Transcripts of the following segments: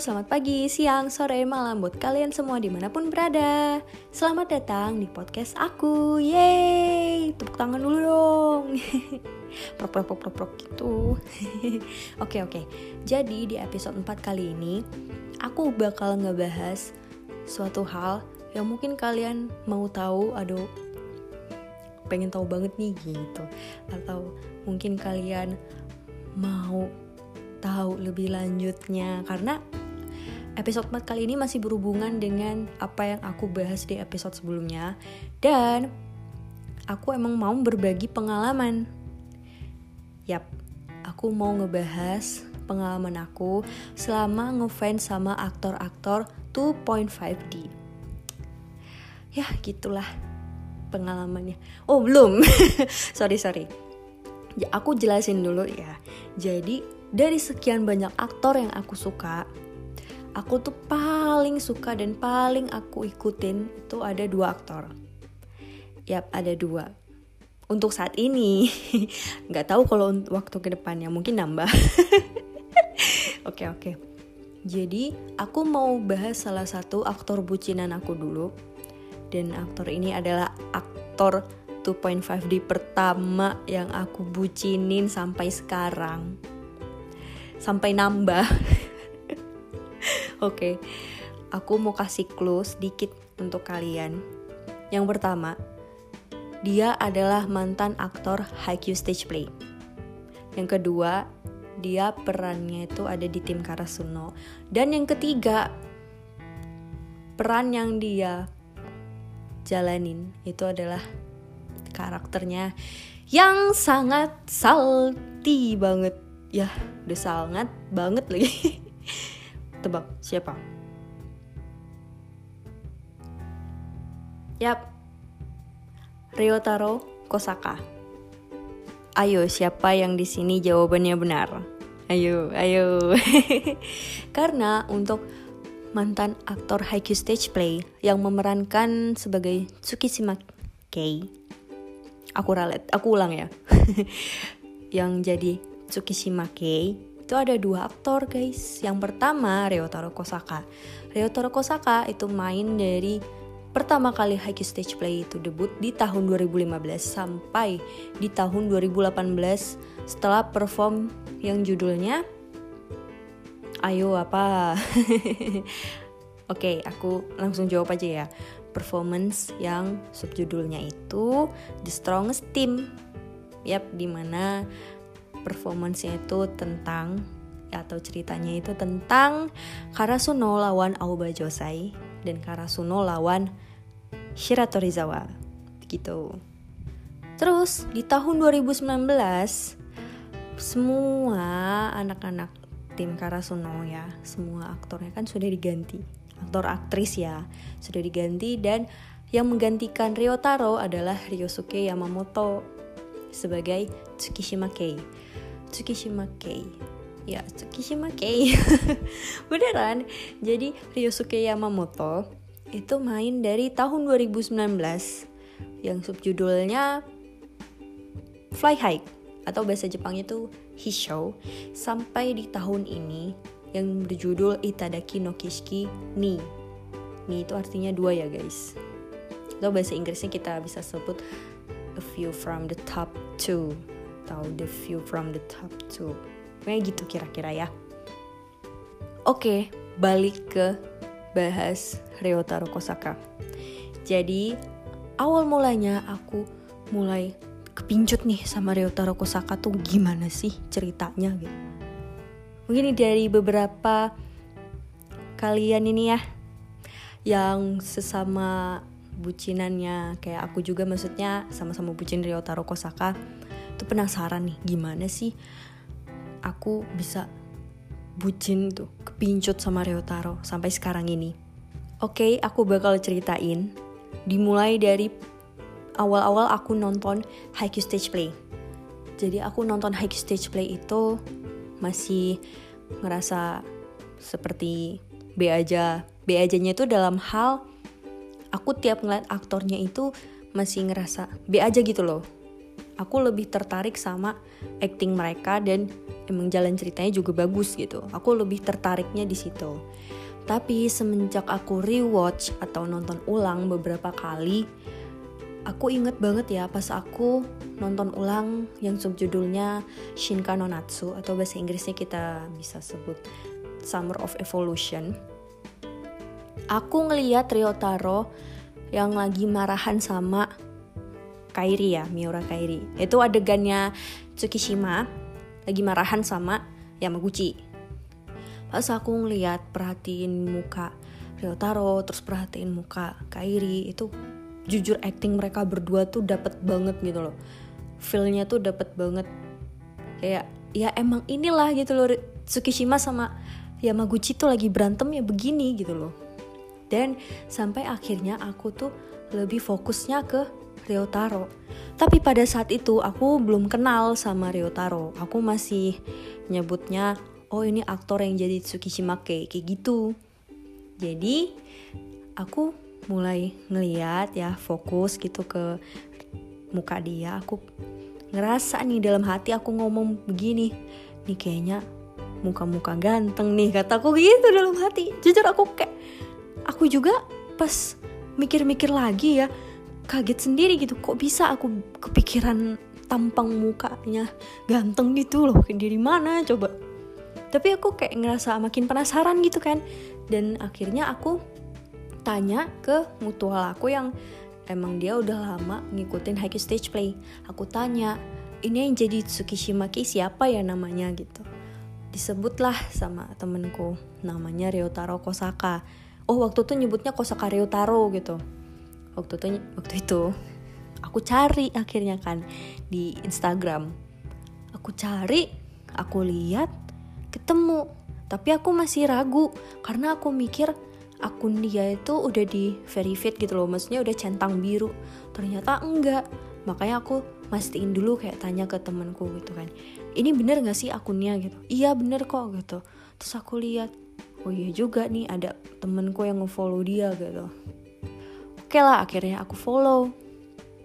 selamat pagi, siang, sore, malam buat kalian semua di mana pun berada. Selamat datang di podcast aku, yeay Tepuk tangan dulu dong. Prok prok prok prok, prok gitu. Oke oke, jadi di episode 4 kali ini Aku bakal ngebahas suatu hal yang mungkin kalian mau tahu Aduh, pengen tahu banget nih gitu. Atau mungkin kalian mau tahu lebih lanjutnya. Karena episode 4 kali ini masih berhubungan dengan apa yang aku bahas di episode sebelumnya dan aku emang mau berbagi pengalaman. Yap, aku mau ngebahas pengalaman aku selama ngefans sama aktor-aktor 2.5D. Ya, gitulah pengalamannya. Oh, belum. sorry, sorry. Ya, aku jelasin dulu ya. Jadi, dari sekian banyak aktor yang aku suka, aku tuh paling suka dan paling aku ikutin itu ada dua aktor. Yap, ada dua. Untuk saat ini, nggak tahu kalau waktu ke depannya mungkin nambah. Oke oke. Jadi aku mau bahas salah satu aktor bucinan aku dulu. Dan aktor ini adalah aktor 2.5D pertama yang aku bucinin sampai sekarang sampai nambah. Oke, okay. aku mau kasih clue sedikit untuk kalian. Yang pertama, dia adalah mantan aktor Haikyuu Stage Play. Yang kedua, dia perannya itu ada di tim Karasuno. Dan yang ketiga, peran yang dia jalanin itu adalah karakternya yang sangat salty banget ya udah sangat banget lagi tebak siapa? Yap. Ryotaro Kosaka. Ayo siapa yang di sini jawabannya benar? Ayo ayo. Karena untuk mantan aktor Haikyuu Stage Play yang memerankan sebagai Tsukishima Kei. Aku ralet aku ulang ya. Yang jadi Tsukishima Kei itu ada dua aktor guys. Yang pertama Ryotaro Kosaka. Ryotaro Kosaka itu main dari pertama kali Haikyuu Stage Play itu debut di tahun 2015 sampai di tahun 2018 setelah perform yang judulnya Ayo apa? Oke, okay, aku langsung jawab aja ya. Performance yang subjudulnya itu The Strongest Team. Yap, di mana performance-nya itu tentang atau ceritanya itu tentang Karasuno lawan Aoba Josai dan Karasuno lawan Shiratorizawa gitu. Terus di tahun 2019 semua anak-anak tim Karasuno ya, semua aktornya kan sudah diganti. Aktor aktris ya, sudah diganti dan yang menggantikan Ryotaro adalah Ryosuke Yamamoto sebagai Tsukishima Kei. Tsukishima Kei. Ya Tsukishima Kei. Beneran. Jadi Ryosuke Yamamoto itu main dari tahun 2019 yang subjudulnya Fly High atau bahasa Jepangnya itu Hisho sampai di tahun ini yang berjudul Itadaki no Kishiki Ni. Ni itu artinya dua ya guys. Atau bahasa Inggrisnya kita bisa sebut a view from the top two atau the view from the top tuh kayak gitu kira-kira ya. Oke balik ke bahas Ryotaro Kosaka. Jadi awal mulanya aku mulai kepincut nih sama Ryotaro Kosaka tuh gimana sih ceritanya gitu. Mungkin dari beberapa kalian ini ya yang sesama bucinannya kayak aku juga maksudnya sama-sama bucin Ryotaro Kosaka tuh penasaran nih gimana sih aku bisa bucin tuh kepincut sama Ryotaro sampai sekarang ini. Oke, okay, aku bakal ceritain dimulai dari awal-awal aku nonton Haikyuu Stage Play. Jadi aku nonton Haikyuu Stage Play itu masih ngerasa seperti B aja. B aja-nya itu dalam hal aku tiap ngeliat aktornya itu masih ngerasa B aja gitu loh aku lebih tertarik sama acting mereka dan emang jalan ceritanya juga bagus gitu. Aku lebih tertariknya di situ. Tapi semenjak aku rewatch atau nonton ulang beberapa kali aku inget banget ya pas aku nonton ulang yang subjudulnya Shinka no Natsu atau bahasa Inggrisnya kita bisa sebut Summer of Evolution. Aku ngeliat Ryotaro yang lagi marahan sama Kairi ya, Miura Kairi. Itu adegannya Tsukishima lagi marahan sama Yamaguchi. Pas aku ngeliat perhatiin muka Ryotaro, terus perhatiin muka Kairi, itu jujur acting mereka berdua tuh dapet banget gitu loh. Feelnya tuh dapet banget. Kayak ya emang inilah gitu loh Tsukishima sama Yamaguchi tuh lagi berantem ya begini gitu loh. Dan sampai akhirnya aku tuh lebih fokusnya ke Ryotaro. Tapi pada saat itu aku belum kenal sama Ryotaro. Aku masih nyebutnya, oh ini aktor yang jadi Tsukishimake, kayak gitu. Jadi aku mulai ngeliat ya fokus gitu ke muka dia. Aku ngerasa nih dalam hati aku ngomong begini, nih kayaknya muka-muka ganteng nih kataku gitu dalam hati. Jujur aku kayak aku juga pas mikir-mikir lagi ya kaget sendiri gitu. Kok bisa aku kepikiran tampang mukanya ganteng gitu loh? Dari mana? Coba. Tapi aku kayak ngerasa makin penasaran gitu kan. Dan akhirnya aku tanya ke mutual aku yang emang dia udah lama ngikutin Haikyuu Stage Play. Aku tanya ini yang jadi Tsukishima-ki siapa ya namanya? gitu. Disebutlah sama temenku namanya Ryotaro Kosaka. Oh waktu itu nyebutnya Kosaka Ryotaro gitu waktu itu waktu itu aku cari akhirnya kan di Instagram. Aku cari aku lihat ketemu. Tapi aku masih ragu karena aku mikir akun dia itu udah di verified gitu loh. Maksudnya udah centang biru. Ternyata enggak. Makanya aku mastiin dulu kayak tanya ke temenku gitu kan. Ini bener gak sih akunnya gitu? Iya bener kok gitu. Terus aku lihat oh iya juga nih ada temenku yang ngefollow dia gitu Oke lah akhirnya aku follow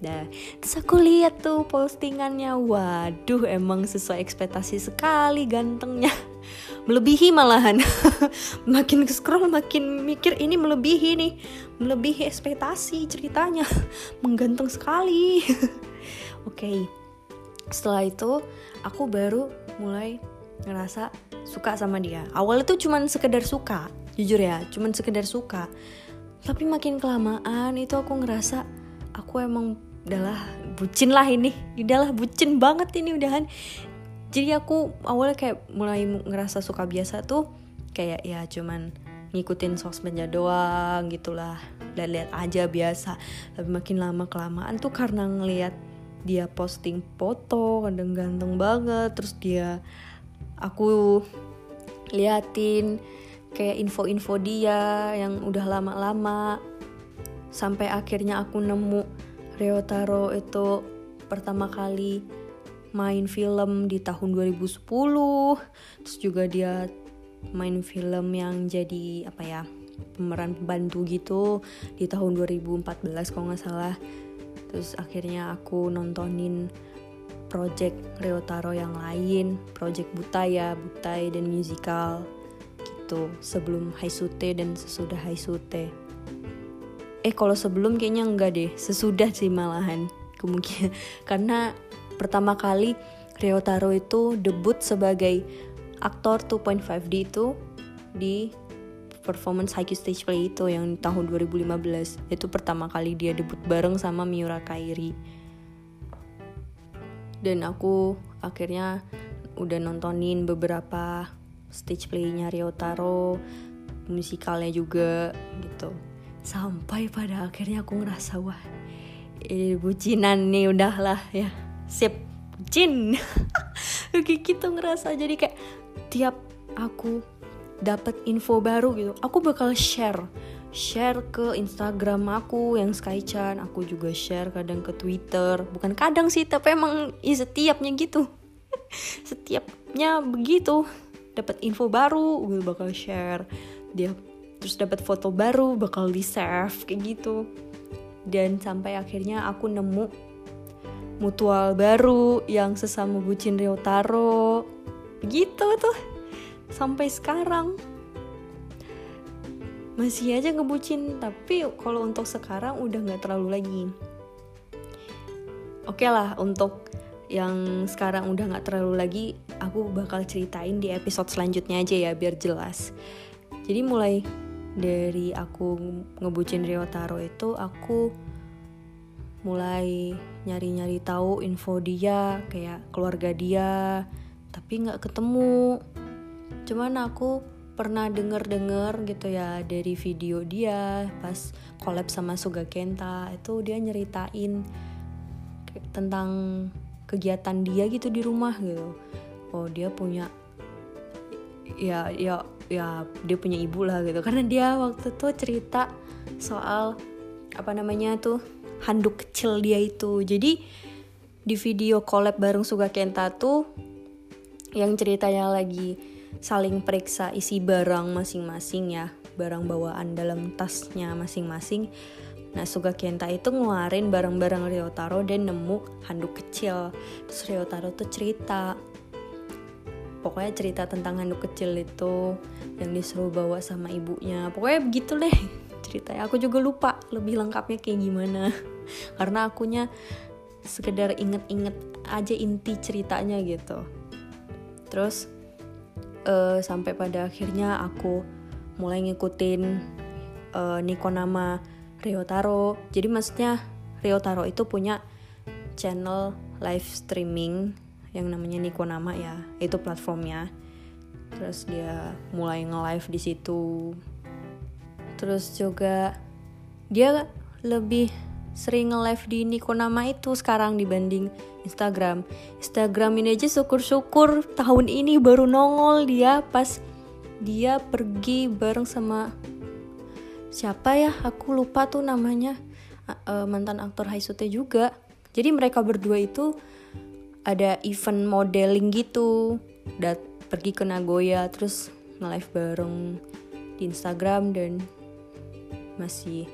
Nah, terus aku lihat tuh postingannya, waduh emang sesuai ekspektasi sekali gantengnya, melebihi malahan. makin scroll makin mikir ini melebihi nih, melebihi ekspektasi ceritanya, mengganteng sekali. Oke, okay. setelah itu aku baru mulai ngerasa suka sama dia. Awalnya tuh cuman sekedar suka, jujur ya, cuman sekedar suka tapi makin kelamaan itu aku ngerasa aku emang udahlah bucin lah ini. Udahlah bucin banget ini udahan. Jadi aku awalnya kayak mulai ngerasa suka biasa tuh kayak ya cuman ngikutin sosmednya doang gitulah dan lihat aja biasa. Tapi makin lama kelamaan tuh karena ngelihat dia posting foto kadang ganteng banget terus dia aku liatin kayak info-info dia yang udah lama-lama. Sampai akhirnya aku nemu Ryotaro itu pertama kali main film di tahun 2010 terus juga dia main film yang jadi apa ya pemeran pembantu gitu di tahun 2014 kalau nggak salah. Terus akhirnya aku nontonin project Ryotaro yang lain project Butaya Butai dan musical itu sebelum Haisute dan sesudah Haisute. Eh kalau sebelum kayaknya enggak deh, sesudah sih malahan. Kemungkinan karena pertama kali Ryotaro itu debut sebagai aktor 2.5D itu di performance Haikyuu Stage Play itu yang tahun 2015 itu pertama kali dia debut bareng sama Miura Kairi. Dan aku akhirnya udah nontonin beberapa stage playnya Ryotaro musikalnya juga gitu. Sampai pada akhirnya aku ngerasa wah eh, bucinan nih udahlah ya. Sip bucin. Kayak gitu ngerasa. Jadi kayak tiap aku dapat info baru gitu aku bakal share. Share ke Instagram aku yang Skychan aku juga share kadang ke Twitter. Bukan kadang sih tapi emang ya setiapnya gitu. Setiapnya begitu dapat info baru gue bakal share. Dia terus dapat foto baru bakal di save kayak gitu. Dan sampai akhirnya aku nemu mutual baru yang sesama bucin Ryotaro begitu tuh sampai sekarang. Masih aja ngebucin tapi kalau untuk sekarang udah nggak terlalu lagi. Oke okay lah untuk yang sekarang udah nggak terlalu lagi aku bakal ceritain di episode selanjutnya aja ya biar jelas. Jadi mulai dari aku ngebucin Ryotaro itu aku mulai nyari-nyari tahu info dia kayak keluarga dia tapi nggak ketemu. Cuman aku pernah denger-denger gitu ya dari video dia pas collab sama Suga Kenta itu dia nyeritain tentang kegiatan dia gitu di rumah gitu. Oh dia punya ya ya ya dia punya ibu lah gitu. Karena dia waktu itu cerita soal apa namanya tuh handuk kecil dia itu. Jadi di video collab bareng Suga Kenta tuh yang ceritanya lagi saling periksa isi barang masing-masing ya barang bawaan dalam tasnya masing-masing Nah Suga Kenta itu ngeluarin barang-barang Ryotaro dan nemu handuk kecil. Terus Ryotaro tuh cerita. Pokoknya cerita tentang handuk kecil itu Yang disuruh bawa sama ibunya. Pokoknya begitu deh ceritanya. Aku juga lupa lebih lengkapnya kayak gimana. Karena akunya sekedar inget-inget aja inti ceritanya gitu. Terus uh, sampai pada akhirnya aku mulai ngikutin uh, Nikonama Ryotaro. Jadi maksudnya Ryotaro itu punya channel live streaming yang namanya Nikonama ya, itu platformnya. Terus dia mulai nge-live di situ. Terus juga dia lebih sering nge-live di Niko nama itu sekarang dibanding Instagram. Instagram ini aja syukur-syukur tahun ini baru nongol dia pas dia pergi bareng sama siapa ya? Aku lupa tuh namanya. Uh, mantan aktor Haisute juga. Jadi mereka berdua itu ada event modeling gitu. Dat pergi ke Nagoya terus nge-live bareng di Instagram dan masih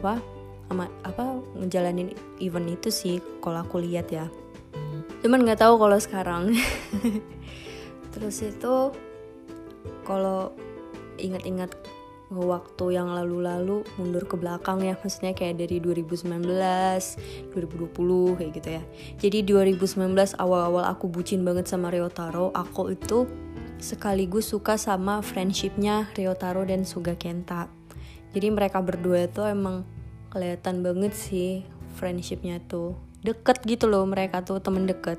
apa sama apa ngejalanin event itu sih kalau aku lihat ya cuman nggak tahu kalau sekarang terus itu kalau ingat-ingat waktu yang lalu-lalu mundur ke belakang ya maksudnya kayak dari 2019 2020 kayak gitu ya. Jadi 2019 awal-awal aku bucin banget sama Ryotaro aku itu sekaligus suka sama friendshipnya Ryotaro dan Suga Kenta. Jadi mereka berdua itu emang kelihatan banget sih friendshipnya tuh. Deket gitu loh mereka tuh temen deket.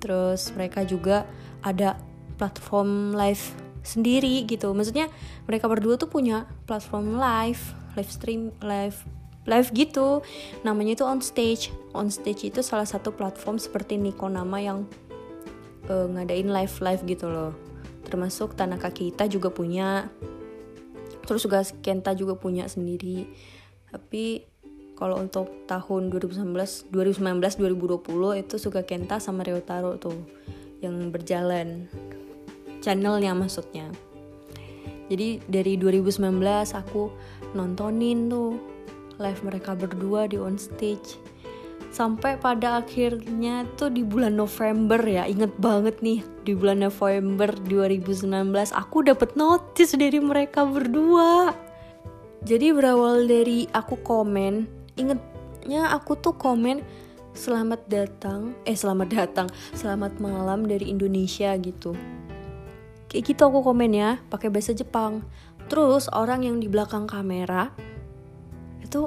Terus mereka juga ada platform live sendiri gitu. Maksudnya mereka berdua tuh punya platform live live stream live live gitu. Namanya itu on stage. On stage itu salah satu platform seperti Niko nama yang uh, ngadain live live gitu loh. Termasuk Tanaka kita juga punya. Terus juga Kenta juga punya sendiri. Tapi kalau untuk tahun 2019 2019 2020 itu suka Kenta sama Ryotaro tuh yang berjalan channelnya maksudnya. Jadi dari 2019 aku nontonin tuh live mereka berdua di on stage. Sampai pada akhirnya tuh di bulan November ya inget banget nih di bulan November 2019 aku dapet notice dari mereka berdua. Jadi berawal dari aku komen, ingetnya aku tuh komen selamat datang, eh selamat datang, selamat malam dari Indonesia gitu. Kayak gitu aku komen ya, pakai bahasa Jepang. Terus orang yang di belakang kamera itu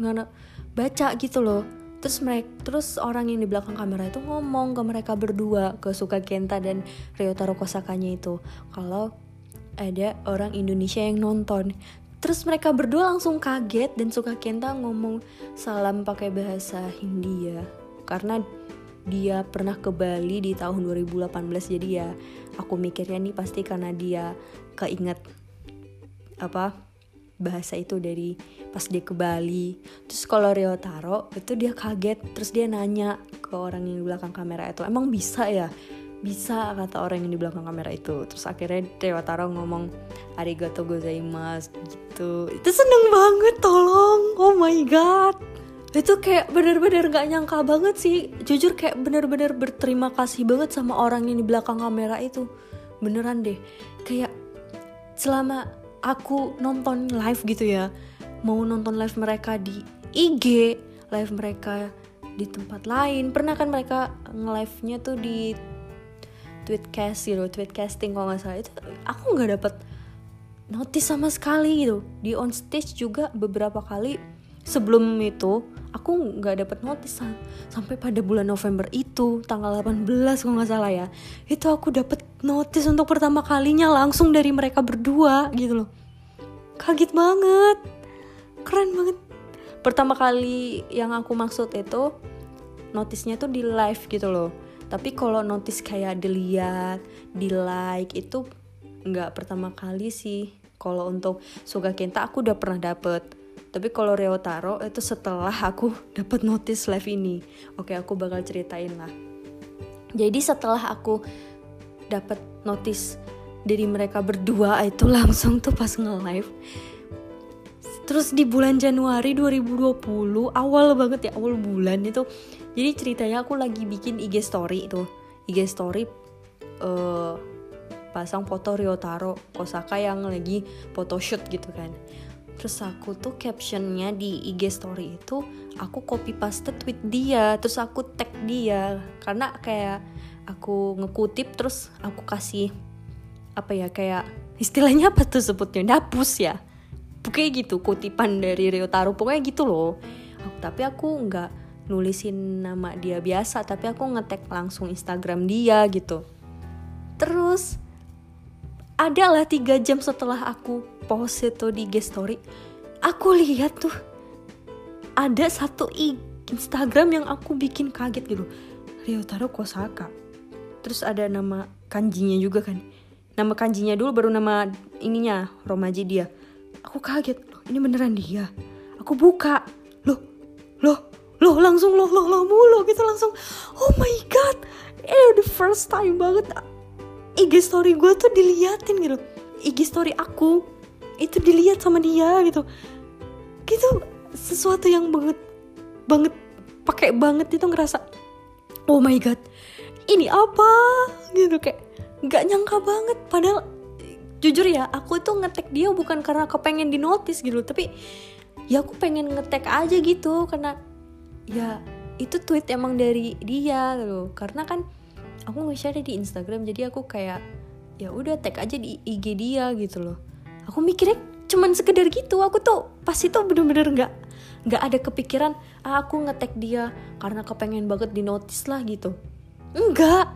nggak baca gitu loh. Terus mereka, terus orang yang di belakang kamera itu ngomong ke mereka berdua, ke Suka Kenta dan Ryotaro Kosakanya itu, kalau ada orang Indonesia yang nonton. Terus mereka berdua langsung kaget dan suka Kenta ngomong salam pakai bahasa Hindia karena dia pernah ke Bali di tahun 2018 jadi ya aku mikirnya nih pasti karena dia keinget apa bahasa itu dari pas dia ke Bali. Terus kalau Rio Taro itu dia kaget. Terus dia nanya ke orang yang di belakang kamera itu emang bisa ya? Bisa kata orang yang di belakang kamera itu. Terus akhirnya Taro ngomong arigato gozaimasu gitu. Itu seneng banget tolong. Oh my god itu kayak bener-bener gak nyangka banget sih. Jujur kayak bener-bener berterima kasih banget sama orang yang di belakang kamera itu. Beneran deh. Kayak selama aku nonton live gitu ya mau nonton live mereka di IG live mereka di tempat lain. Pernah kan mereka nge-live-nya tuh di tweetcast gitu tweetcasting kalau nggak salah. Itu aku nggak dapet notice sama sekali gitu. Di on stage juga beberapa kali sebelum itu aku nggak dapet notice sampai pada bulan November itu tanggal 18 kalau nggak salah ya itu aku dapet notice untuk pertama kalinya langsung dari mereka berdua gitu loh. Kaget banget. Keren banget. Pertama kali yang aku maksud itu notisnya tuh di live gitu loh. Tapi kalau notice kayak dilihat di like itu nggak pertama kali sih. Kalau untuk Suga Kenta aku udah pernah dapet tapi kalau Reo Taro itu setelah aku dapet notice live ini. Oke aku bakal ceritain lah. Jadi setelah aku dapet notice dari mereka berdua itu langsung tuh pas nge-live. Terus di bulan Januari 2020 awal banget ya awal bulan itu. Jadi ceritanya aku lagi bikin IG story itu IG story uh, pasang foto Ryotaro Kosaka yang lagi photoshoot gitu kan terus aku tuh captionnya di IG story itu aku copy paste tweet dia terus aku tag dia. Karena kayak aku ngekutip terus aku kasih apa ya kayak istilahnya apa tuh sebutnya? Dapus ya. Pokoknya gitu kutipan dari Ryotaro pokoknya gitu loh. Tapi aku nggak nulisin nama dia biasa tapi aku ngetek langsung Instagram dia gitu. Terus adalah tiga jam setelah aku post itu di IG story aku lihat tuh ada satu Instagram yang aku bikin kaget gitu. Ryotaro Kosaka. Terus ada nama kanjinya juga kan. Nama kanjinya dulu baru nama ininya Romaji dia. Aku kaget ini beneran dia? Aku buka loh loh loh langsung loh loh loh mulu gitu langsung. Oh my god eh the first time banget IG story gue tuh diliatin gitu. IG story aku itu dilihat sama dia gitu. Gitu sesuatu yang banget banget pakai banget itu ngerasa oh my god ini apa? Gitu kayak nggak nyangka banget. Padahal jujur ya aku itu ngetek dia bukan karena kepengen di notice gitu tapi ya aku pengen ngetek aja gitu. Karena ya itu tweet emang dari dia gitu. Karena kan aku nge-share di Instagram jadi aku kayak ya udah tag aja di IG dia gitu loh. Aku mikirnya cuman sekedar gitu aku tuh pas itu bener-bener nggak nggak ada kepikiran ah, aku ngetek dia karena kepengen banget di notice lah gitu. Enggak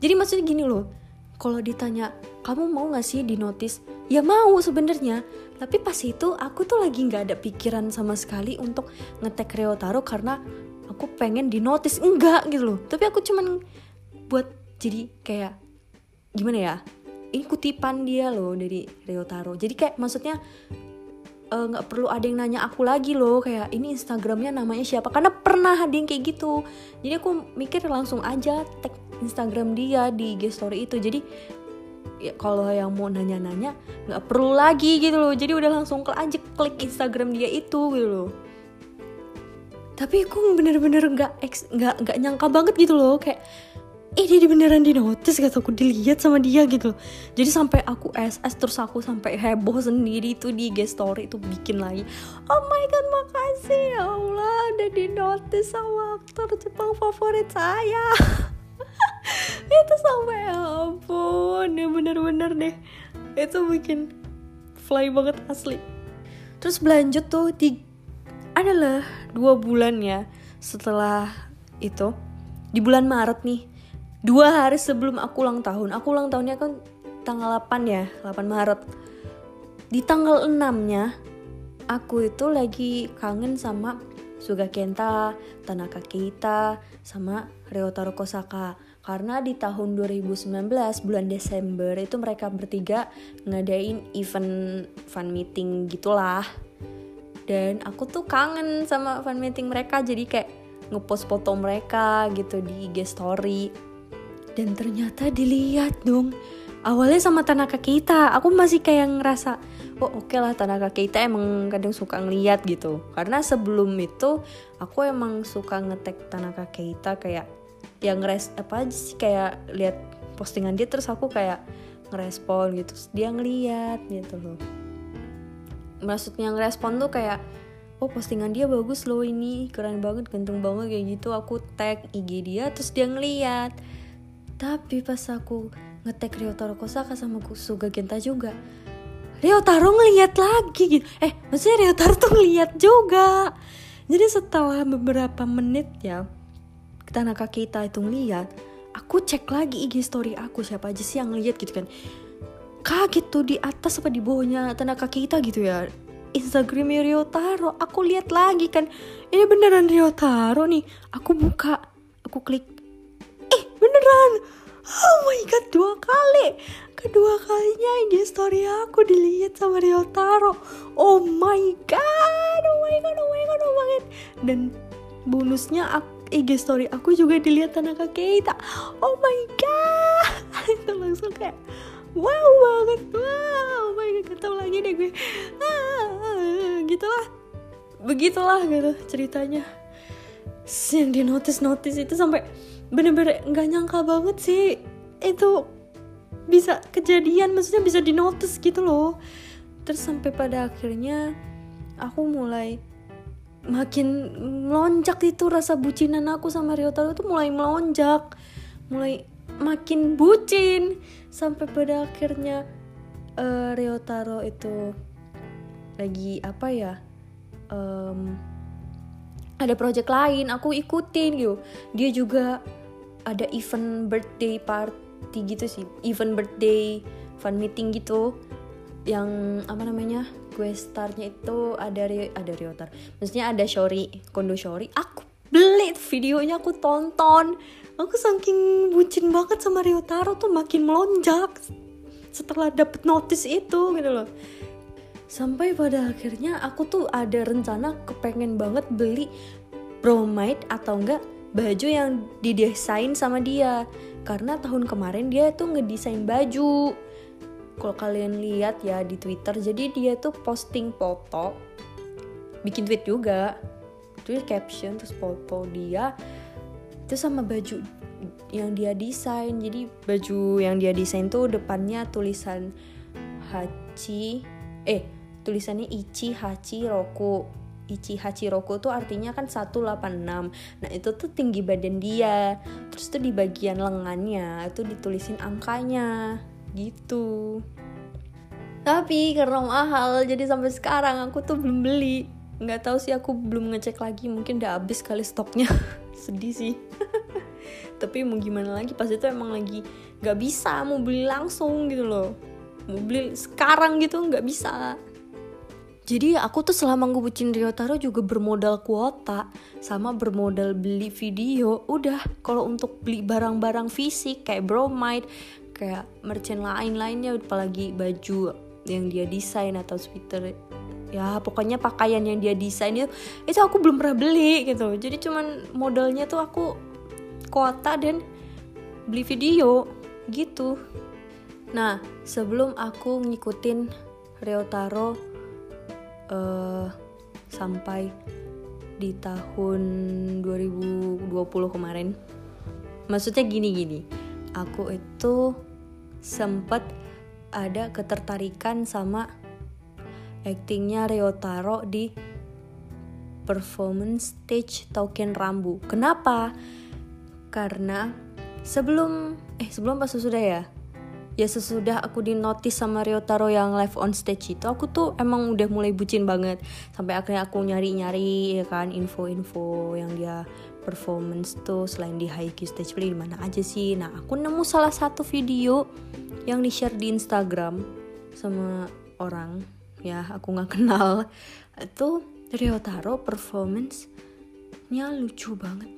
jadi maksudnya gini loh kalau ditanya kamu mau gak sih di notice ya mau sebenarnya tapi pas itu aku tuh lagi nggak ada pikiran sama sekali untuk ngetek Ryotaro karena aku pengen di notice enggak gitu loh. Tapi aku cuman buat jadi kayak gimana ya ini kutipan dia loh dari Ryotaro jadi kayak maksudnya eh, nggak uh, perlu ada yang nanya aku lagi loh kayak ini Instagramnya namanya siapa? Karena pernah ada yang kayak gitu. Jadi aku mikir langsung aja tag Instagram dia di IG story itu. Jadi ya kalau yang mau nanya-nanya nggak perlu lagi gitu loh. Jadi udah langsung klik aja klik Instagram dia itu gitu loh. Tapi aku bener-bener nggak nggak nggak nyangka banget gitu loh. Kayak eh dia beneran di notice kata aku dilihat sama dia gitu. Jadi sampai aku SS terus aku sampai heboh sendiri tuh di IG story itu bikin lagi. Oh my god makasih. Ya Allah udah di notice sama aktor Jepang favorit saya. Itu sampai ya ampun ya bener-bener deh. Itu bikin fly banget asli. Terus berlanjut tuh di adalah dua bulan ya setelah itu. Di bulan Maret nih dua hari sebelum aku ulang tahun. Aku ulang tahunnya kan tanggal 8 ya 8 Maret. Di tanggal 6 nya aku itu lagi kangen sama Suga Kenta, Tanaka Keita, sama Ryotaro Kosaka karena di tahun 2019 bulan Desember itu mereka bertiga ngadain event fan meeting gitulah. Dan aku tuh kangen sama fan meeting mereka jadi kayak ngepost foto mereka gitu di IG story dan ternyata dilihat dong awalnya sama Tanaka kita aku masih kayak ngerasa oh oke okay lah Tanaka Keita emang kadang suka ngeliat gitu. Karena sebelum itu aku emang suka ngetek Tanaka Keita kayak yang res apa aja sih kayak lihat postingan dia terus aku kayak ngerespon gitu. Terus dia ngeliat gitu loh. Maksudnya ngerespon tuh kayak oh postingan dia bagus loh ini keren banget ganteng banget kayak gitu. Aku tag IG dia terus dia ngeliat tapi pas aku ngetek Ryotaro Kosaka sama Suga Genta juga Ryotaro ngeliat lagi gitu. Eh maksudnya Ryotaro tuh ngeliat juga. Jadi setelah beberapa menit ya Tanaka kita itu ngeliat aku cek lagi IG story aku siapa aja sih yang ngeliat gitu kan. Kaget tuh di atas apa di bawahnya Tanaka kita gitu ya. Instagram Ryotaro aku lihat lagi kan. Ini beneran Ryotaro nih. Aku buka aku klik eh beneran. Oh my god dua kali. Kedua kalinya ini story aku dilihat sama Ryotaro oh my god oh my god oh my god oh my god. Dan bonusnya IG story aku juga dilihat Tanaka Keita. Oh my god. Itu langsung kayak wow banget. Wow oh my god ketemu lagi deh gue. Ah, gitulah. Begitulah gitu ceritanya. Yang di notice notice itu sampai bener-bener nggak nyangka banget sih. Itu bisa kejadian maksudnya bisa di notice gitu loh. Terus sampai pada akhirnya aku mulai makin melonjak itu rasa bucinan aku sama Ryotaro itu mulai melonjak. Mulai makin bucin. Sampai pada akhirnya uh, Ryotaro itu lagi apa ya um, ada project lain aku ikutin gitu. Dia juga ada event birthday party gitu sih. Event birthday fan meeting gitu. Yang apa namanya gue startnya itu ada ada Ryotar maksudnya ada Shori Kondo Shori. Aku beli videonya aku tonton. Aku saking bucin banget sama Ryotaro tuh makin melonjak setelah dapet notice itu gitu loh. Sampai pada akhirnya aku tuh ada rencana kepengen banget beli bromide atau enggak baju yang didesain sama dia. Karena tahun kemarin dia tuh ngedesain baju. Kalau kalian lihat ya di Twitter jadi dia tuh posting foto bikin tweet juga. Tweet caption terus foto dia itu sama baju yang dia desain. Jadi baju yang dia desain tuh depannya tulisan Hachi eh tulisannya Ichi Hachi Roku Ichi Roku tuh artinya kan 186 nah itu tuh tinggi badan dia. Terus tuh di bagian lengannya itu ditulisin angkanya. Gitu. Tapi karena mahal jadi sampai sekarang aku tuh belum beli. Nggak tahu sih aku belum ngecek lagi. Mungkin udah habis kali stoknya. Sedih sih. Tapi mau gimana lagi? Pas itu emang lagi nggak bisa mau beli langsung gitu loh. Mau beli sekarang gitu nggak bisa jadi aku tuh selama ngebucin Ryotaro juga bermodal kuota sama bermodal beli video. Udah kalau untuk beli barang-barang fisik kayak bromide, kayak merchant lain-lainnya apalagi baju yang dia desain atau sweater. Ya pokoknya pakaian yang dia desain itu itu aku belum pernah beli gitu. Jadi cuman modalnya tuh aku kuota dan beli video gitu. Nah sebelum aku ngikutin Ryotaro uh, sampai di tahun 2020 kemarin maksudnya gini gini aku itu sempet ada ketertarikan sama actingnya Ryotaro di performance stage Token Rambu. Kenapa? Karena sebelum eh sebelum pas sesudah ya ya sesudah aku di notice sama Ryotaro yang live on stage itu aku tuh emang udah mulai bucin banget. Sampai akhirnya aku nyari-nyari ya kan info-info yang dia performance tuh selain di Haikyuu stage play di mana aja sih. Nah aku nemu salah satu video yang di share di Instagram sama orang. Ya aku nggak kenal. Itu Ryotaro performance nya lucu banget.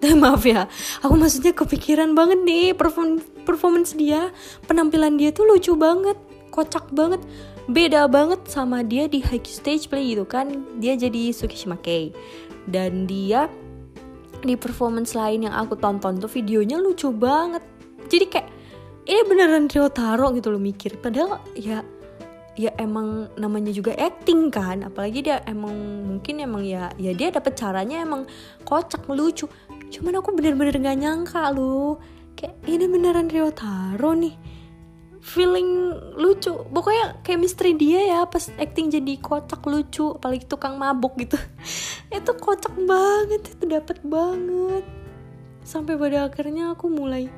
Maaf ya aku maksudnya kepikiran banget nih perform performance dia penampilan dia tuh lucu banget kocak banget. Beda banget sama dia di high stage play gitu kan. Dia jadi Tsukishima Kei dan dia di performance lain yang aku tonton tuh videonya lucu banget. Jadi kayak ini beneran Ryotaro gitu loh mikir. Padahal ya dia emang namanya juga acting kan. Apalagi dia emang mungkin emang ya ya dia dapet caranya emang kocak lucu. Cuman aku bener-bener gak nyangka loh kayak ini beneran Rio Taro nih. Feeling lucu. Pokoknya chemistry dia ya pas acting jadi kocak lucu apalagi tukang mabuk gitu. Itu kocak banget itu dapet banget. Sampai pada akhirnya aku mulai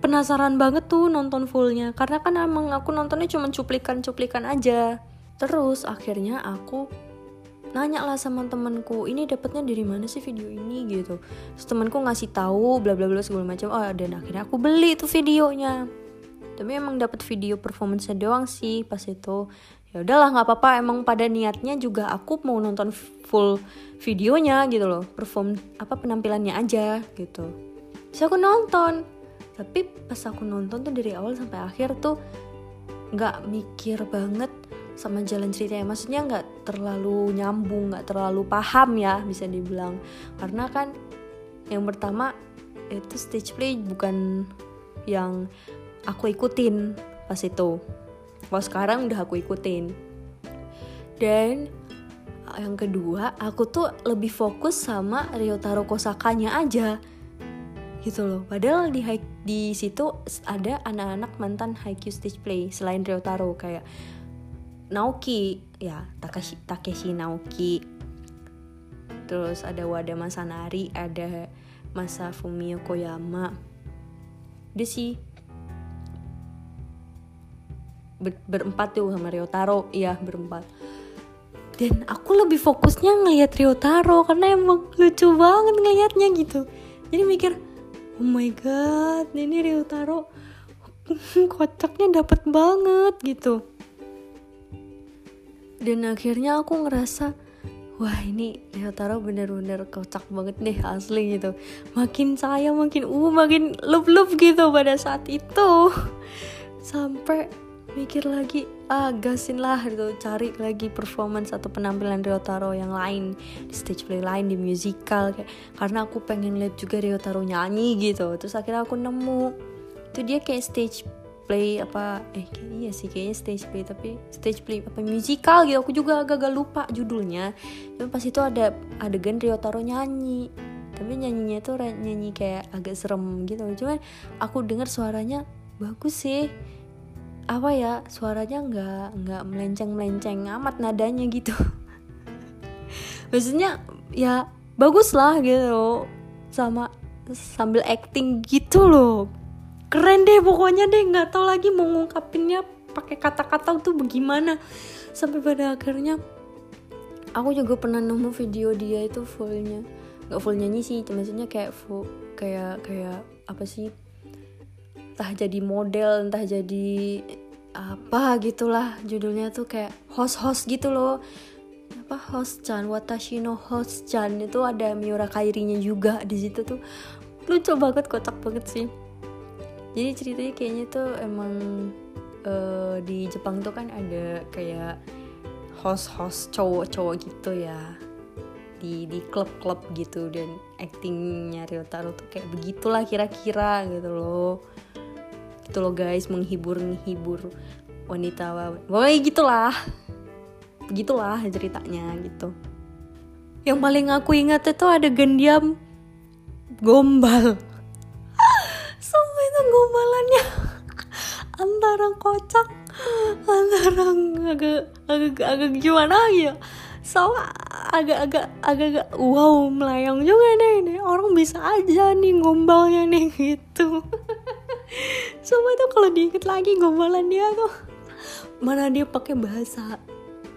penasaran banget tuh nonton fullnya. Karena kan emang aku nontonnya cuma cuplikan-cuplikan aja. Terus akhirnya aku nanya lah sama temenku ini dapetnya dari mana sih video ini? Gitu. Terus temenku ngasih tahu bla bla bla segala macam. Oh dan akhirnya aku beli tuh videonya. Tapi emang dapat video performance doang sih pas itu. Ya udahlah nggak apa-apa. Emang pada niatnya juga aku mau nonton full videonya gitu loh. Perform apa penampilannya aja gitu. Terus aku nonton. Tapi pas aku nonton tuh dari awal sampai akhir tuh nggak mikir banget sama jalan ceritanya maksudnya nggak terlalu nyambung nggak terlalu paham ya bisa dibilang. Karena kan yang pertama itu stage play bukan yang aku ikutin pas itu. Kalau sekarang udah aku ikutin. Dan yang kedua aku tuh lebih fokus sama Ryotaro Kosakanya aja. Gitu loh. Padahal di di situ ada anak-anak mantan Haikyuu stage play selain Ryotaro. Kayak Naoki ya Takeshi Takeshi Naoki terus ada Wada Masanari ada Masa Fumio Koyama. Dia sih ber berempat tuh sama Ryotaro. Iya berempat. Dan aku lebih fokusnya ngeliat Ryotaro karena emang lucu banget ngeliatnya gitu. Jadi mikir oh my god ini Ryotaro kocaknya dapet banget gitu dan akhirnya aku ngerasa wah ini Ryotaro bener-bener kocak banget deh asli gitu. Makin saya makin uh makin love gitu pada saat itu. Sampai mikir lagi ah gasin lah gitu. Cari lagi performance atau penampilan Ryotaro yang lain di stage play lain di musical kayak karena aku pengen lihat juga Ryotaro nyanyi gitu. Terus akhirnya aku nemu. Itu dia kayak stage play apa eh iya sih kayaknya stage play tapi stage play apa musical gitu. Aku juga agak-agak lupa judulnya. Tapi pas itu ada adegan Ryotaro nyanyi. Tapi nyanyinya tuh nyanyi kayak agak serem gitu. Cuman aku dengar suaranya bagus sih. Apa ya suaranya nggak nggak melenceng melenceng amat nadanya gitu. Maksudnya ya bagus lah gitu. Sama sambil acting gitu loh keren deh pokoknya deh. Nggak tahu lagi mau ngungkapinnya pakai kata-kata tuh bagaimana. Sampai pada akhirnya aku juga pernah nemu video dia itu fullnya. Nggak full nyanyi sih maksudnya kayak full kayak kayak apa sih? Entah jadi model entah jadi apa gitulah. Judulnya tuh kayak host-host gitu loh. Apa host Chan Watashi no host Chan. Itu ada Miura Kairinya juga di situ tuh. Lucu banget kocak banget sih jadi ceritanya kayaknya tuh emang uh, di Jepang tuh kan ada kayak host-host cowok-cowok gitu ya. Di di klub-klub gitu dan actingnya Ryotaro tuh kayak begitulah kira-kira gitu loh. Gitu loh guys menghibur menghibur wanita pokoknya gitulah. Begitulah ceritanya gitu. Yang paling aku ingat itu ada gendiam gombal sampai itu gombalannya antara kocak antara agak agak agak gimana ya? Sama agak-agak agak-agak wow melayang juga nih nih orang bisa aja nih gombalnya nih gitu. Sumpah tuh kalau diinget lagi gombalan dia tuh. Mana dia pakai bahasa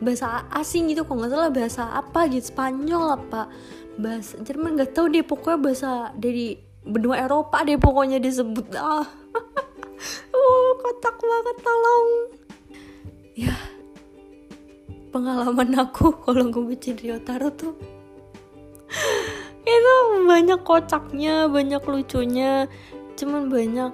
bahasa asing gitu kok nggak salah bahasa apa gitu Spanyol apa bahasa Jerman nggak tahu deh pokoknya bahasa dari benua Eropa deh pokoknya disebut. Ah. Oh kotak banget tolong. Ya pengalaman aku kalau gue Ryotaro tuh itu banyak kocaknya banyak lucunya cuman banyak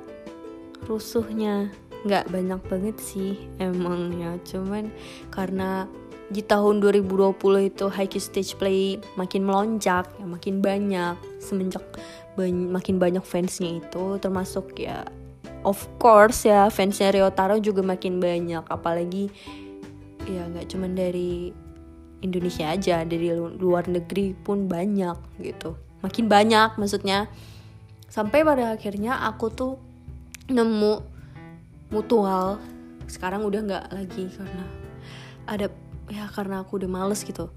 rusuhnya. Nggak banyak banget sih emang ya. Cuman karena di tahun 2020 itu Haikyuu stage play makin melonjak ya makin banyak. Semenjak bany makin banyak fansnya itu termasuk ya of course ya fansnya Ryotaro juga makin banyak. Apalagi ya nggak cuman dari Indonesia aja dari luar negeri pun banyak gitu. Makin banyak maksudnya. Sampai pada akhirnya aku tuh nemu mutual. Sekarang udah nggak lagi karena ada ya karena aku udah males gitu.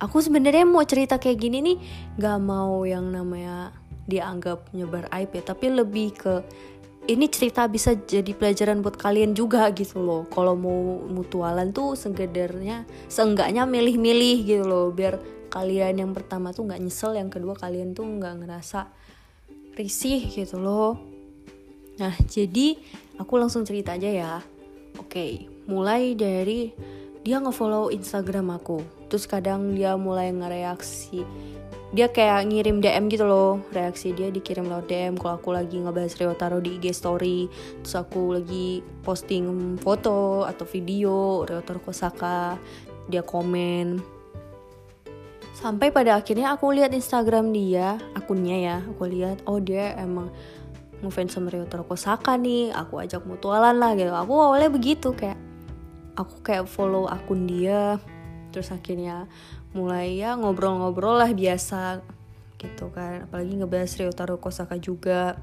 Aku sebenarnya mau cerita kayak gini nih nggak mau yang namanya dianggap nyebar aib ya tapi lebih ke ini cerita bisa jadi pelajaran buat kalian juga gitu loh. Kalau mau mutualan tuh segedarnya seenggaknya milih-milih gitu loh biar kalian yang pertama tuh nggak nyesel yang kedua kalian tuh nggak ngerasa risih gitu loh. Nah jadi aku langsung cerita aja ya. Oke mulai dari dia ngefollow instagram aku. Terus kadang dia mulai ngereaksi. Dia kayak ngirim DM gitu loh. Reaksi dia dikirim lewat DM kalau aku lagi ngebahas Ryotaro di IG story terus aku lagi posting foto atau video Ryotaro Kosaka dia komen. Sampai pada akhirnya aku lihat Instagram dia akunnya ya aku lihat oh dia emang ngefans sama Ryotaro Kosaka nih aku ajak mutualan lah gitu. Aku awalnya begitu kayak aku kayak follow akun dia terus akhirnya mulai ya ngobrol-ngobrol lah biasa gitu kan. Apalagi ngebahas Ryotaro Kosaka juga.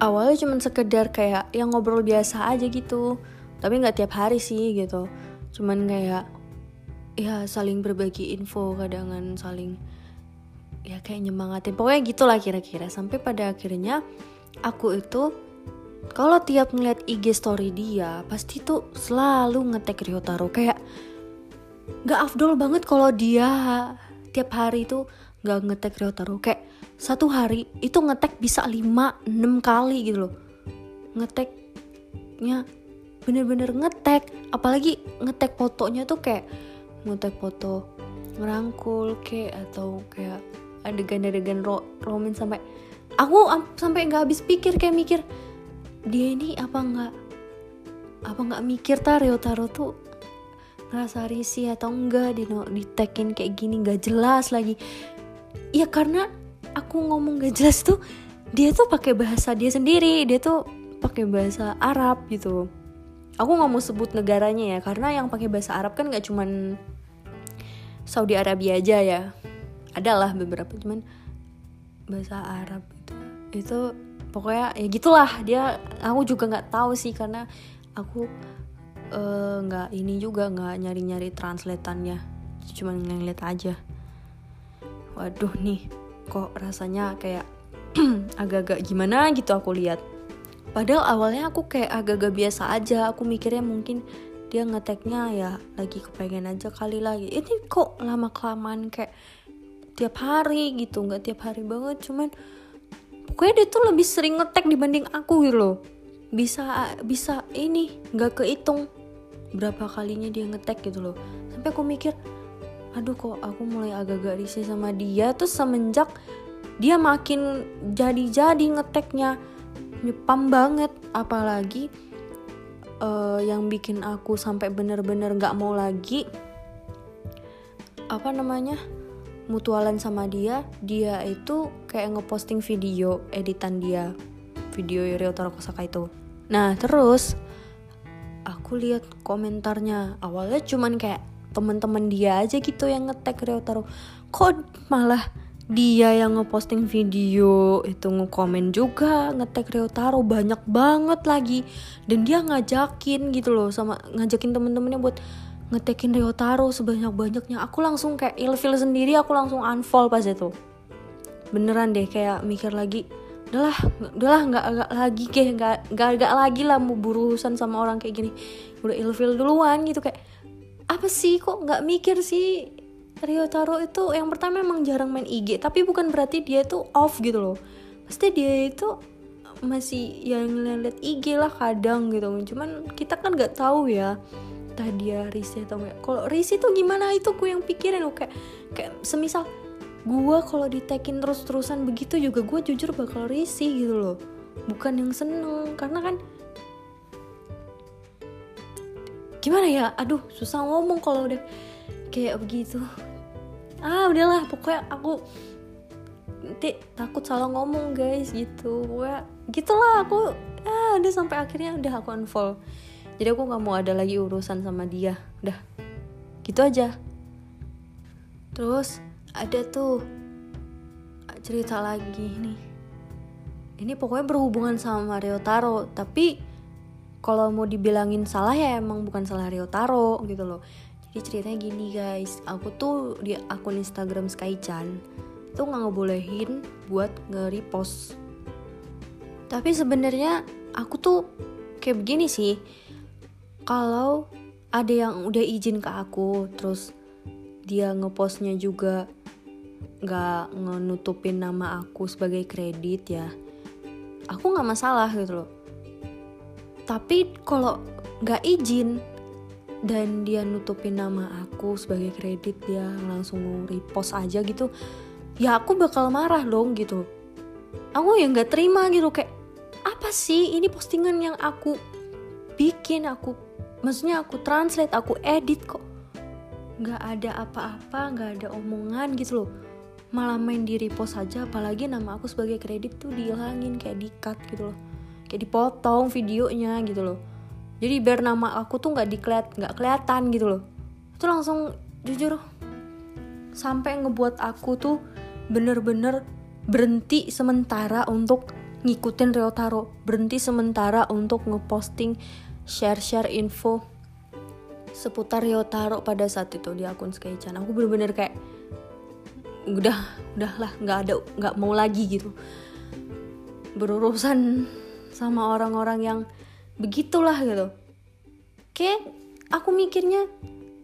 Awalnya cuman sekedar kayak yang ngobrol biasa aja gitu tapi nggak tiap hari sih gitu. Cuman kayak ya saling berbagi info kadangan saling ya kayak nyemangatin. Pokoknya gitulah kira-kira. Sampai pada akhirnya aku itu kalau tiap ngeliat IG story dia pasti tuh selalu ngetek Ryotaro kayak gak afdol banget kalau dia tiap hari itu gak ngetek Ryotaro kayak satu hari itu ngetek bisa 5-6 kali gitu loh. Ngeteknya bener-bener ngetek apalagi ngetek fotonya tuh kayak ngetek foto ngerangkul kayak atau kayak adegan-adegan ro roman sampai aku sampai nggak habis pikir kayak mikir dia ini apa nggak apa nggak mikir tar? Ryotaro tuh ngerasa risih atau enggak? Di ditekin kayak gini nggak jelas lagi. Ya karena aku ngomong gak jelas tuh dia tuh pakai bahasa dia sendiri. Dia tuh pakai bahasa Arab gitu. Aku nggak mau sebut negaranya ya karena yang pakai bahasa Arab kan nggak cuman Saudi Arabia aja ya. Adalah beberapa cuman bahasa Arab itu itu pokoknya ya gitulah. Dia aku juga nggak tahu sih karena aku Eh, nggak uh, ini juga nggak nyari-nyari translatannya. Cuma ngeliat aja. Waduh nih kok rasanya kayak agak-agak gimana gitu aku lihat. Padahal awalnya aku kayak agak-agak biasa aja. Aku mikirnya mungkin dia ngeteknya ya lagi kepengen aja kali lagi ini kok lama kelamaan kayak tiap hari gitu. Nggak tiap hari banget cuman pokoknya dia tuh lebih sering ngetek dibanding aku gitu loh. Bisa bisa ini nggak kehitung berapa kalinya dia ngetek gitu loh. Sampai aku mikir aduh kok aku mulai agak-agak risih sama dia. Terus semenjak dia makin jadi-jadi ngeteknya nyepam banget. Apalagi uh, yang bikin aku sampai bener-bener nggak mau lagi apa namanya mutualan sama dia dia itu kayak ngeposting video editan dia. Video Ryotaro Kosaka itu. Nah terus aku lihat komentarnya. Awalnya cuman kayak teman-teman dia aja gitu yang ngetek Ryotaro kok malah dia yang ngeposting video itu ngekomen juga ngetek Ryotaro banyak banget lagi. Dan dia ngajakin gitu loh sama ngajakin temen-temennya buat ngetekin Ryotaro sebanyak-banyaknya. Aku langsung kayak ilfil sendiri aku langsung unfollow pas itu. Beneran deh kayak mikir lagi udahlah udahlah nggak agak lagi kayak nggak nggak agak lagi lah mau berurusan sama orang kayak gini. Udah ilfil duluan gitu kayak apa sih kok nggak mikir sih? Rio Taro itu yang pertama emang jarang main IG tapi bukan berarti dia itu off gitu loh. Pasti dia itu masih yang ngeliat IG lah kadang gitu. Cuman kita kan nggak tahu ya tadi dia risih atau enggak. Kalau risih tuh gimana? Itu gue yang pikirin loh kayak kayak semisal gue kalau ditekin terus-terusan begitu juga gue jujur bakal risih gitu loh. Bukan yang seneng karena kan gimana ya? Aduh susah ngomong kalau udah kayak begitu. Ah udahlah pokoknya aku nanti takut salah ngomong guys gitu. Gue gitulah aku ah udah sampai akhirnya udah aku unfollow jadi aku nggak mau ada lagi urusan sama dia. Udah gitu aja. Terus ada tuh cerita lagi nih ini pokoknya berhubungan sama Mario Taro tapi kalau mau dibilangin salah ya emang bukan salah Rio Taro gitu loh. Jadi ceritanya gini guys. Aku tuh di akun Instagram Skychan tuh nggak ngebolehin buat nge-repost. Tapi sebenarnya aku tuh kayak begini sih kalau ada yang udah izin ke aku terus dia ngepostnya juga nggak ngenutupin nama aku sebagai kredit ya aku nggak masalah gitu loh. Tapi kalau nggak izin dan dia nutupin nama aku sebagai kredit dia langsung repost aja gitu ya aku bakal marah dong gitu. Aku yang nggak terima gitu kayak apa sih ini postingan yang aku bikin aku maksudnya aku translate aku edit kok. Nggak ada apa-apa nggak ada omongan gitu loh. Malah main di repost aja apalagi nama aku sebagai kredit tuh dihilangin kayak di cut gitu loh. Kayak dipotong videonya gitu loh. Jadi biar nama aku tuh nggak dikeliat nggak kelihatan gitu loh. Itu langsung jujur sampai ngebuat aku tuh bener-bener berhenti sementara untuk ngikutin Reotaro berhenti sementara untuk ngeposting share-share info seputar Ryotaro pada saat itu di akun Skychan aku bener-bener kayak udah udahlah nggak ada nggak mau lagi gitu. Berurusan sama orang-orang yang begitulah gitu. Kayak aku mikirnya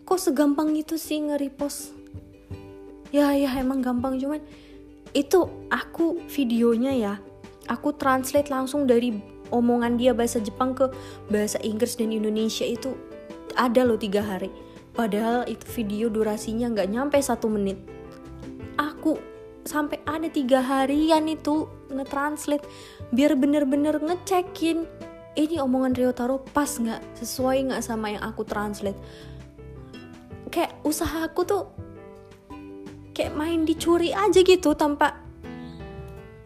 kok segampang itu sih nge-repost? Ya ya emang gampang cuman itu aku videonya ya aku translate langsung dari omongan dia bahasa Jepang ke bahasa Inggris dan Indonesia itu ada loh tiga hari. Padahal itu video durasinya nggak nyampe satu menit. Aku sampai ada tiga harian itu nge-translate biar bener-bener ngecekin. Ini omongan Rio Taro pas nggak sesuai nggak sama yang aku translate. Kayak usaha aku tuh kayak main dicuri aja gitu tanpa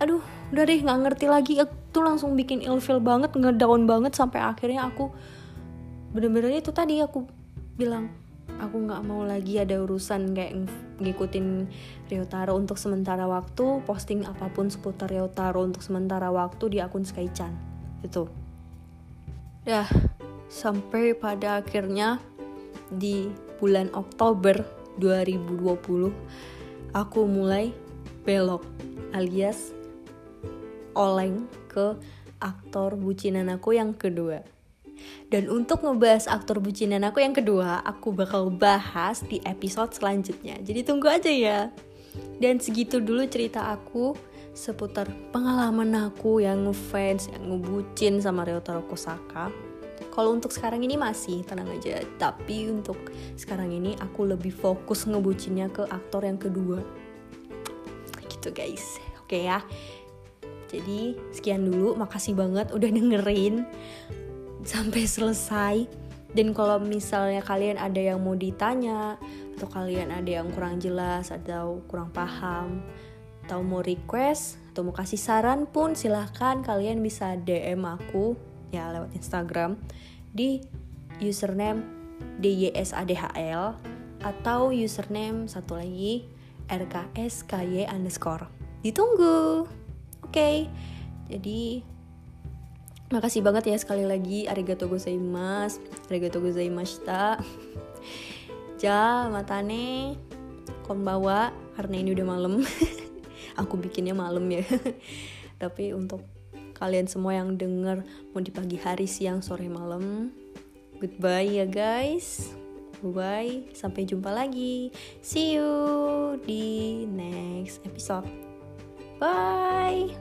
aduh udah deh nggak ngerti lagi itu langsung bikin ilfil banget ngedown banget sampai akhirnya aku bener-bener itu tadi aku bilang aku nggak mau lagi ada urusan kayak ngikutin Ryotaro untuk sementara waktu posting apa pun seputar Ryotaro untuk sementara waktu di akun Skychan itu. Ya sampai pada akhirnya di bulan Oktober 2020 aku mulai belok alias oleng ke aktor bucinan aku yang kedua dan untuk ngebahas aktor bucinan aku yang kedua, aku bakal bahas di episode selanjutnya. Jadi tunggu aja ya. Dan segitu dulu cerita aku seputar pengalaman aku yang ngefans, yang ngebucin sama Ryotaro Kosaka. Kalau untuk sekarang ini masih tenang aja, tapi untuk sekarang ini aku lebih fokus ngebucinnya ke aktor yang kedua. Gitu guys. Oke ya. Jadi sekian dulu, makasih banget udah dengerin sampai selesai. Dan kalau misalnya kalian ada yang mau ditanya atau kalian ada yang kurang jelas atau kurang paham atau mau request atau mau kasih saran pun silahkan kalian bisa DM aku ya lewat Instagram di username DYSADHL atau username satu lagi RKSKY underscore. Ditunggu okay. jadi Makasih banget ya sekali lagi arigato gozaimasu. Arigato gozaimashita. Ja, matane konbawa karena ini udah malam. Aku bikinnya malam ya. Tapi untuk kalian semua yang denger mau di pagi hari, siang, sore, malam. Goodbye ya guys. Bye, sampai jumpa lagi. See you di next episode. Bye.